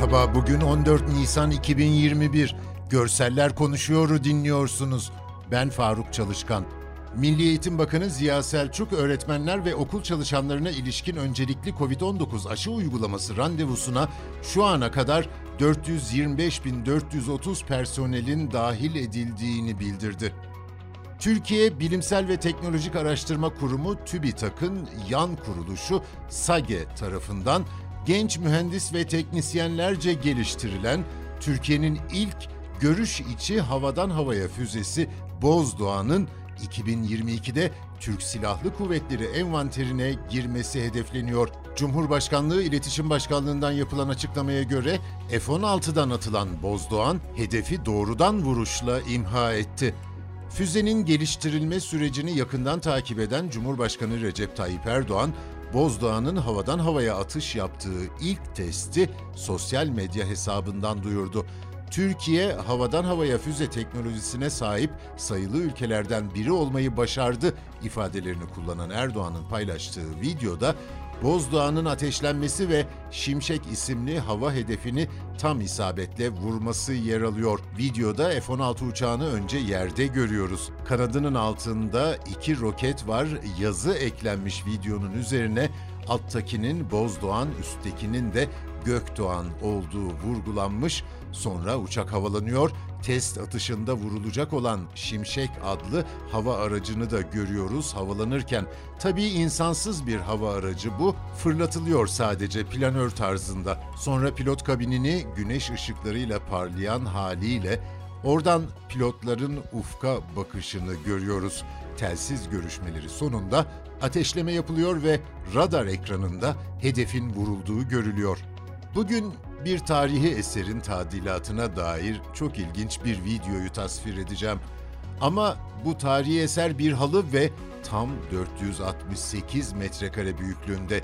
Merhaba, bugün 14 Nisan 2021. Görseller Konuşuyor'u dinliyorsunuz. Ben Faruk Çalışkan. Milli Eğitim Bakanı Ziya Selçuk, öğretmenler ve okul çalışanlarına ilişkin öncelikli COVID-19 aşı uygulaması randevusuna şu ana kadar 425.430 personelin dahil edildiğini bildirdi. Türkiye Bilimsel ve Teknolojik Araştırma Kurumu TÜBİTAK'ın yan kuruluşu SAGE tarafından genç mühendis ve teknisyenlerce geliştirilen Türkiye'nin ilk görüş içi havadan havaya füzesi Bozdoğan'ın 2022'de Türk Silahlı Kuvvetleri envanterine girmesi hedefleniyor. Cumhurbaşkanlığı İletişim Başkanlığı'ndan yapılan açıklamaya göre F-16'dan atılan Bozdoğan hedefi doğrudan vuruşla imha etti. Füzenin geliştirilme sürecini yakından takip eden Cumhurbaşkanı Recep Tayyip Erdoğan, Bozdoğan'ın havadan havaya atış yaptığı ilk testi sosyal medya hesabından duyurdu. Türkiye havadan havaya füze teknolojisine sahip sayılı ülkelerden biri olmayı başardı ifadelerini kullanan Erdoğan'ın paylaştığı videoda Bozdoğan'ın ateşlenmesi ve Şimşek isimli hava hedefini tam isabetle vurması yer alıyor. Videoda F-16 uçağını önce yerde görüyoruz. Kanadının altında iki roket var. Yazı eklenmiş videonun üzerine alttakinin Bozdoğan, üsttekinin de Gökdoğan olduğu vurgulanmış. Sonra uçak havalanıyor. Test atışında vurulacak olan Şimşek adlı hava aracını da görüyoruz havalanırken. Tabii insansız bir hava aracı bu. Fırlatılıyor sadece planör tarzında. Sonra pilot kabinini güneş ışıklarıyla parlayan haliyle Oradan pilotların ufka bakışını görüyoruz. Telsiz görüşmeleri sonunda ateşleme yapılıyor ve radar ekranında hedefin vurulduğu görülüyor. Bugün bir tarihi eserin tadilatına dair çok ilginç bir videoyu tasvir edeceğim. Ama bu tarihi eser bir halı ve tam 468 metrekare büyüklüğünde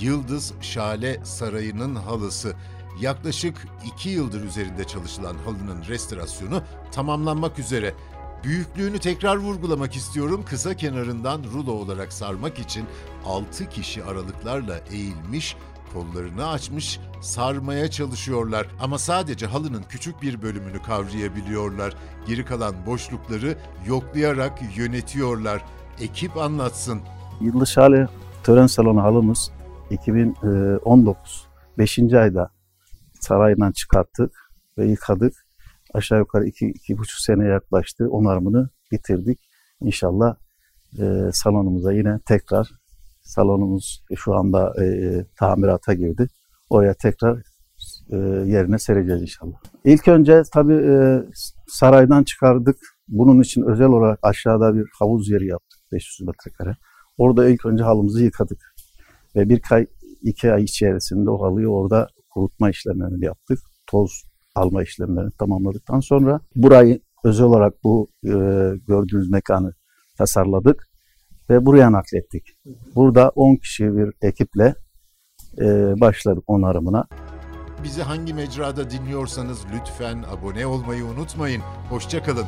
Yıldız Şale Sarayı'nın halısı. Yaklaşık 2 yıldır üzerinde çalışılan halının restorasyonu tamamlanmak üzere. Büyüklüğünü tekrar vurgulamak istiyorum. Kısa kenarından rulo olarak sarmak için 6 kişi aralıklarla eğilmiş, kollarını açmış, sarmaya çalışıyorlar. Ama sadece halının küçük bir bölümünü kavrayabiliyorlar. Geri kalan boşlukları yoklayarak yönetiyorlar. Ekip anlatsın. Yıldız Şale tören salonu halımız 2019 5. ayda sarayından çıkarttık ve yıkadık. Aşağı yukarı 2-2,5 sene yaklaştı. Onarımını bitirdik. İnşallah e, salonumuza yine tekrar salonumuz şu anda e, tamirata girdi. Oraya tekrar e, yerine sereceğiz inşallah. İlk önce tabii e, saraydan çıkardık. Bunun için özel olarak aşağıda bir havuz yeri yaptık 500 metrekare. Orada ilk önce halımızı yıkadık. Ve bir ay, iki ay içerisinde o halıyı orada kurutma işlemlerini yaptık. Toz alma işlemlerini tamamladıktan sonra burayı özel olarak bu e, gördüğünüz mekanı tasarladık ve buraya naklettik. Burada 10 kişi bir ekiple e, başladık onarımına. Bizi hangi mecrada dinliyorsanız lütfen abone olmayı unutmayın. Hoşçakalın.